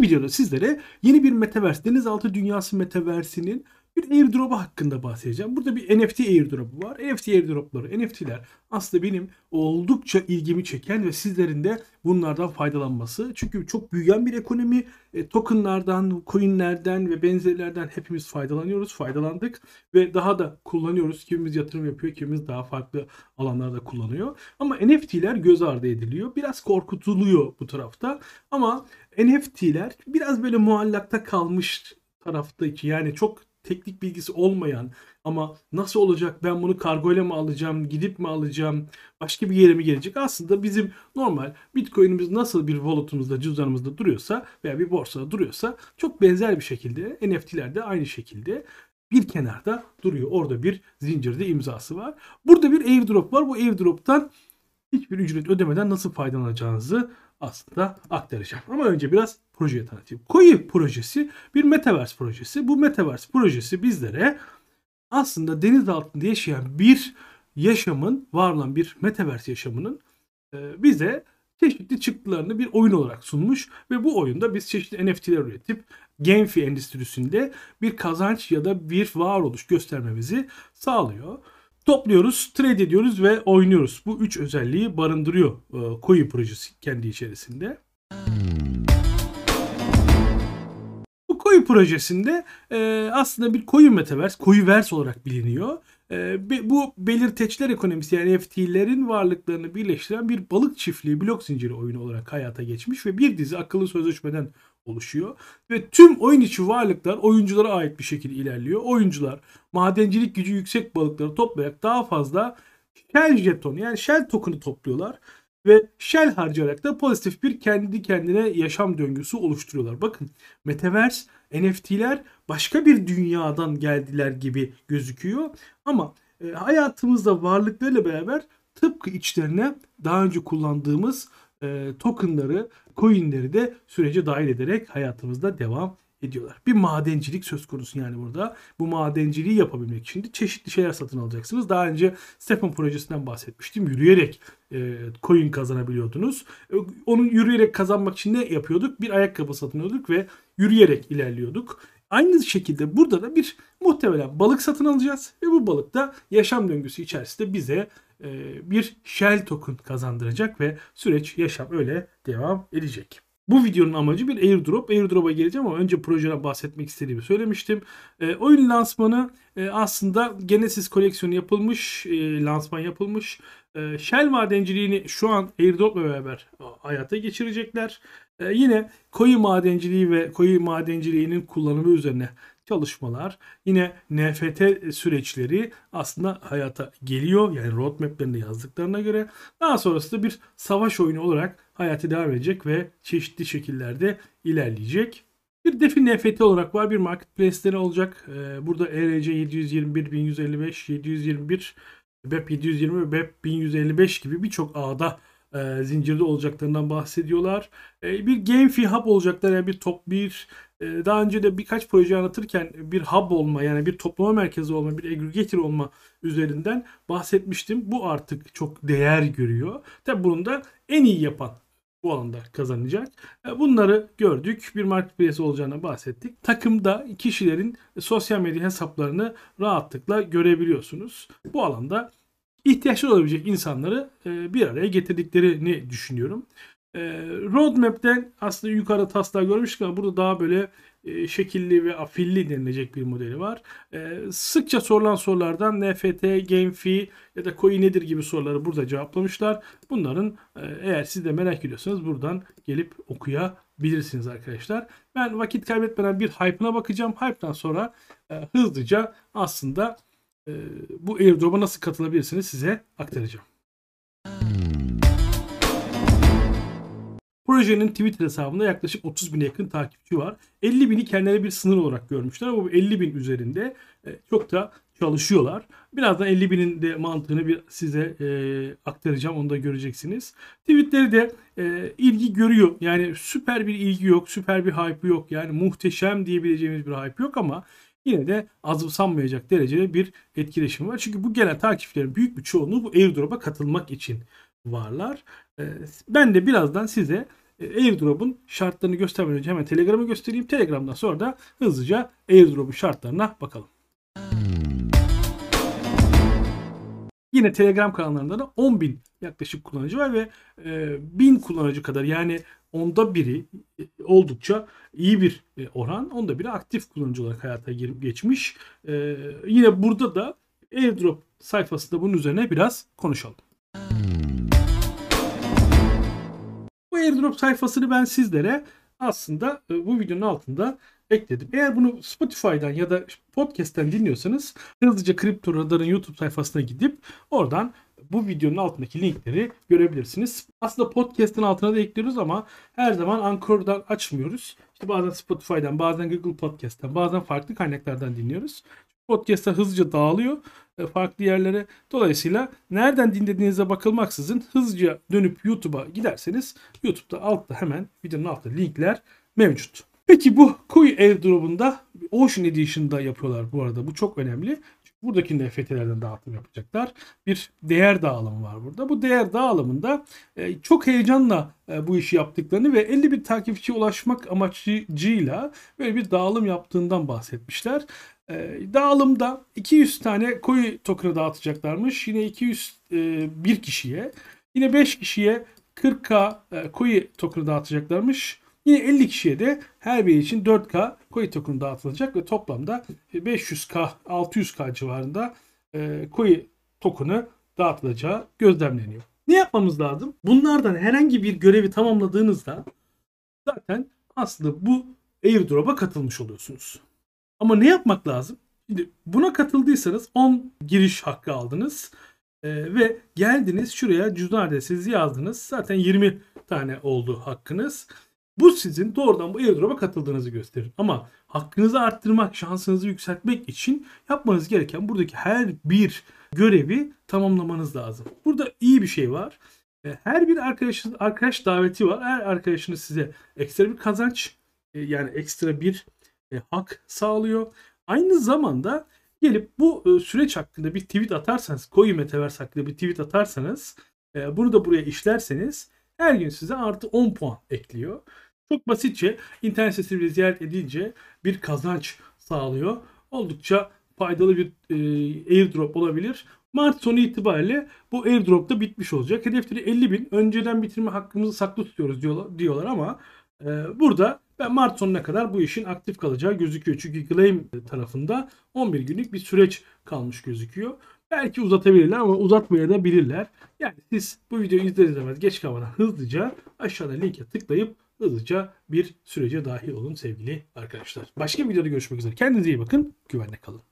Bu videoda sizlere yeni bir metaverse, denizaltı dünyası metaverse'inin bir airdrop'u hakkında bahsedeceğim. Burada bir NFT airdrop'u var. NFT airdrop'ları, NFT'ler aslında benim oldukça ilgimi çeken ve sizlerin de bunlardan faydalanması. Çünkü çok büyüyen bir ekonomi. E, tokenlardan, coinlerden ve benzerlerden hepimiz faydalanıyoruz, faydalandık ve daha da kullanıyoruz. Kimimiz yatırım yapıyor, kimimiz daha farklı alanlarda kullanıyor. Ama NFT'ler göz ardı ediliyor. Biraz korkutuluyor bu tarafta. Ama NFT'ler biraz böyle muallakta kalmış taraftaki yani çok teknik bilgisi olmayan ama nasıl olacak ben bunu kargoyla mı alacağım gidip mi alacağım başka bir yere mi gelecek aslında bizim normal bitcoin'imiz nasıl bir wallet'ımızda cüzdanımızda duruyorsa veya bir borsada duruyorsa çok benzer bir şekilde NFT'ler de aynı şekilde bir kenarda duruyor. Orada bir zincirde imzası var. Burada bir airdrop var. Bu airdrop'tan hiçbir ücret ödemeden nasıl faydalanacağınızı aslında aktaracağım. Ama önce biraz projeyi tanıtayım. Koyu projesi bir metaverse projesi. Bu metaverse projesi bizlere aslında deniz altında yaşayan bir yaşamın, var olan bir metaverse yaşamının e, bize çeşitli çıktılarını bir oyun olarak sunmuş ve bu oyunda biz çeşitli NFT'ler üretip GameFi endüstrisinde bir kazanç ya da bir varoluş göstermemizi sağlıyor. Topluyoruz, trade ediyoruz ve oynuyoruz. Bu üç özelliği barındırıyor e, Koyu projesi kendi içerisinde. Bu Koyu projesinde e, aslında bir koyu metaverse, koyu vers olarak biliniyor. E, bu belirteçler ekonomisi yani FT'lerin varlıklarını birleştiren bir balık çiftliği blok zinciri oyunu olarak hayata geçmiş ve bir dizi akıllı sözleşmeden oluşuyor. Ve tüm oyun içi varlıklar oyunculara ait bir şekilde ilerliyor. Oyuncular madencilik gücü yüksek balıkları toplayarak daha fazla shell jeton yani shell token'ı topluyorlar. Ve shell harcayarak da pozitif bir kendi kendine yaşam döngüsü oluşturuyorlar. Bakın Metaverse, NFT'ler başka bir dünyadan geldiler gibi gözüküyor. Ama e, hayatımızda varlıklarıyla beraber tıpkı içlerine daha önce kullandığımız e, tokenları, coinleri de sürece dahil ederek hayatımızda devam ediyorlar. Bir madencilik söz konusu yani burada. Bu madenciliği yapabilmek için de çeşitli şeyler satın alacaksınız. Daha önce Stephen projesinden bahsetmiştim. Yürüyerek e, coin kazanabiliyordunuz. E, onu yürüyerek kazanmak için ne yapıyorduk? Bir ayakkabı satın alıyorduk ve yürüyerek ilerliyorduk. Aynı şekilde burada da bir muhtemelen balık satın alacağız ve bu balık da yaşam döngüsü içerisinde bize bir shell token kazandıracak ve süreç yaşam öyle devam edecek. Bu videonun amacı bir airdrop. Airdrop'a geleceğim ama önce projeden bahsetmek istediğimi söylemiştim. E, oyun lansmanı e, aslında Genesis koleksiyonu yapılmış, e, lansman yapılmış. E, Shell madenciliğini şu an airdrop'la beraber hayata geçirecekler. E, yine koyu madenciliği ve koyu madenciliğinin kullanımı üzerine çalışmalar, yine NFT süreçleri aslında hayata geliyor. Yani roadmap'lerinde yazdıklarına göre. Daha sonrasında bir savaş oyunu olarak hayatı devam edecek ve çeşitli şekillerde ilerleyecek. Bir defi NFT olarak var. Bir marketplace'leri olacak. Ee, burada ERC 721, 1155, 721, BEP 720 ve BEP 1155 gibi birçok ağda e, zincirde olacaklarından bahsediyorlar. E, bir GameFi Hub olacaklar. Yani bir top bir e, daha önce de birkaç proje anlatırken bir hub olma yani bir toplama merkezi olma, bir aggregator olma üzerinden bahsetmiştim. Bu artık çok değer görüyor. Tabi bunu da en iyi yapan bu alanda kazanacak. E, bunları gördük. Bir marketplace olacağını bahsettik. Takımda kişilerin sosyal medya hesaplarını rahatlıkla görebiliyorsunuz. Bu alanda ihtiyaçlı olabilecek insanları e, bir araya getirdiklerini düşünüyorum. E, roadmap'ten aslında yukarıda taslağı görmüştük ama burada daha böyle e, şekilli ve afilli denilecek bir modeli var. sıkça sorulan sorulardan NFT, GameFi ya da coin nedir gibi soruları burada cevaplamışlar. Bunların eğer siz de merak ediyorsanız buradan gelip okuyabilirsiniz arkadaşlar. Ben vakit kaybetmeden bir hype'ına bakacağım. Hype'dan sonra hızlıca aslında e, bu airdrop'a nasıl katılabilirsiniz size aktaracağım. Projenin Twitter hesabında yaklaşık 30 bine yakın takipçi var. 50 bini kendileri bir sınır olarak görmüşler ama bu 50 bin üzerinde e, çok da çalışıyorlar. Birazdan 50 binin de mantığını bir size e, aktaracağım. Onu da göreceksiniz. Tweetleri de e, ilgi görüyor. Yani süper bir ilgi yok. Süper bir hype yok. Yani muhteşem diyebileceğimiz bir hype yok ama yine de azımsanmayacak derecede bir etkileşim var. Çünkü bu gelen takipçilerin büyük bir çoğunluğu bu airdrop'a katılmak için varlar. Ee, ben de birazdan size e, airdrop'un şartlarını göstermeden önce hemen Telegram'ı göstereyim. Telegram'dan sonra da hızlıca airdrop'un şartlarına bakalım. Yine Telegram kanallarında da 10.000 yaklaşık kullanıcı var ve e, 1000 kullanıcı kadar yani onda biri e, oldukça iyi bir e, oran. Onda biri aktif kullanıcı olarak hayata girip geçmiş. E, yine burada da airdrop sayfasında bunun üzerine biraz konuşalım. Bu airdrop sayfasını ben sizlere aslında e, bu videonun altında ekledim. Eğer bunu Spotify'dan ya da podcast'ten dinliyorsanız hızlıca Kripto Radar'ın YouTube sayfasına gidip oradan bu videonun altındaki linkleri görebilirsiniz. Aslında podcast'ın altına da ekliyoruz ama her zaman Anchor'dan açmıyoruz. İşte bazen Spotify'dan, bazen Google Podcast'ten, bazen farklı kaynaklardan dinliyoruz. Podcast'lar hızlıca dağılıyor e, farklı yerlere. Dolayısıyla nereden dinlediğinize bakılmaksızın hızlıca dönüp YouTube'a giderseniz YouTube'da altta hemen videonun altında linkler mevcut. Peki bu Koi airdrop'unda Ocean Edition'da yapıyorlar bu arada. Bu çok önemli. Buradakinde FT'lerden dağıtım yapacaklar. Bir değer dağılımı var burada. Bu değer dağılımında e, çok heyecanla e, bu işi yaptıklarını ve 50 bin takipçiye ulaşmak amacıyla böyle bir dağılım yaptığından bahsetmişler. E, dağılımda 200 tane koyu token'ı dağıtacaklarmış. Yine 200 bir kişiye. Yine 5 kişiye 40k koyu token'ı dağıtacaklarmış. Yine 50 kişiye de her biri için 4K koyu token dağıtılacak ve toplamda 500K 600K civarında e, koyu token'ı dağıtılacağı gözlemleniyor. Ne yapmamız lazım? Bunlardan herhangi bir görevi tamamladığınızda zaten aslında bu airdrop'a katılmış oluyorsunuz. Ama ne yapmak lazım? Şimdi buna katıldıysanız 10 giriş hakkı aldınız. Ee, ve geldiniz şuraya cüzdan adresinizi yazdınız. Zaten 20 tane oldu hakkınız. Bu sizin doğrudan bu airdrop'a katıldığınızı gösterir. Ama hakkınızı arttırmak, şansınızı yükseltmek için yapmanız gereken buradaki her bir görevi tamamlamanız lazım. Burada iyi bir şey var. E, her bir arkadaşın arkadaş daveti var. Her arkadaşınız size ekstra bir kazanç e, yani ekstra bir e, hak sağlıyor. Aynı zamanda gelip bu süreç hakkında bir tweet atarsanız, Koyu Metaverse hakkında bir tweet atarsanız, bunu da buraya işlerseniz her gün size artı 10 puan ekliyor. Çok basitçe internet sitesini ziyaret edince bir kazanç sağlıyor. Oldukça faydalı bir e, airdrop olabilir. Mart sonu itibariyle bu airdrop da bitmiş olacak. Hedefleri 50 bin. Önceden bitirme hakkımızı saklı tutuyoruz diyorlar, diyorlar ama e, burada ben Mart sonuna kadar bu işin aktif kalacağı gözüküyor. Çünkü Claim tarafında 11 günlük bir süreç kalmış gözüküyor. Belki uzatabilirler ama uzatmaya da bilirler. Yani siz bu videoyu izler izlemez geç kalmadan hızlıca aşağıda linke tıklayıp hızlıca bir sürece dahil olun sevgili arkadaşlar. Başka bir videoda görüşmek üzere. Kendinize iyi bakın. Güvenle kalın.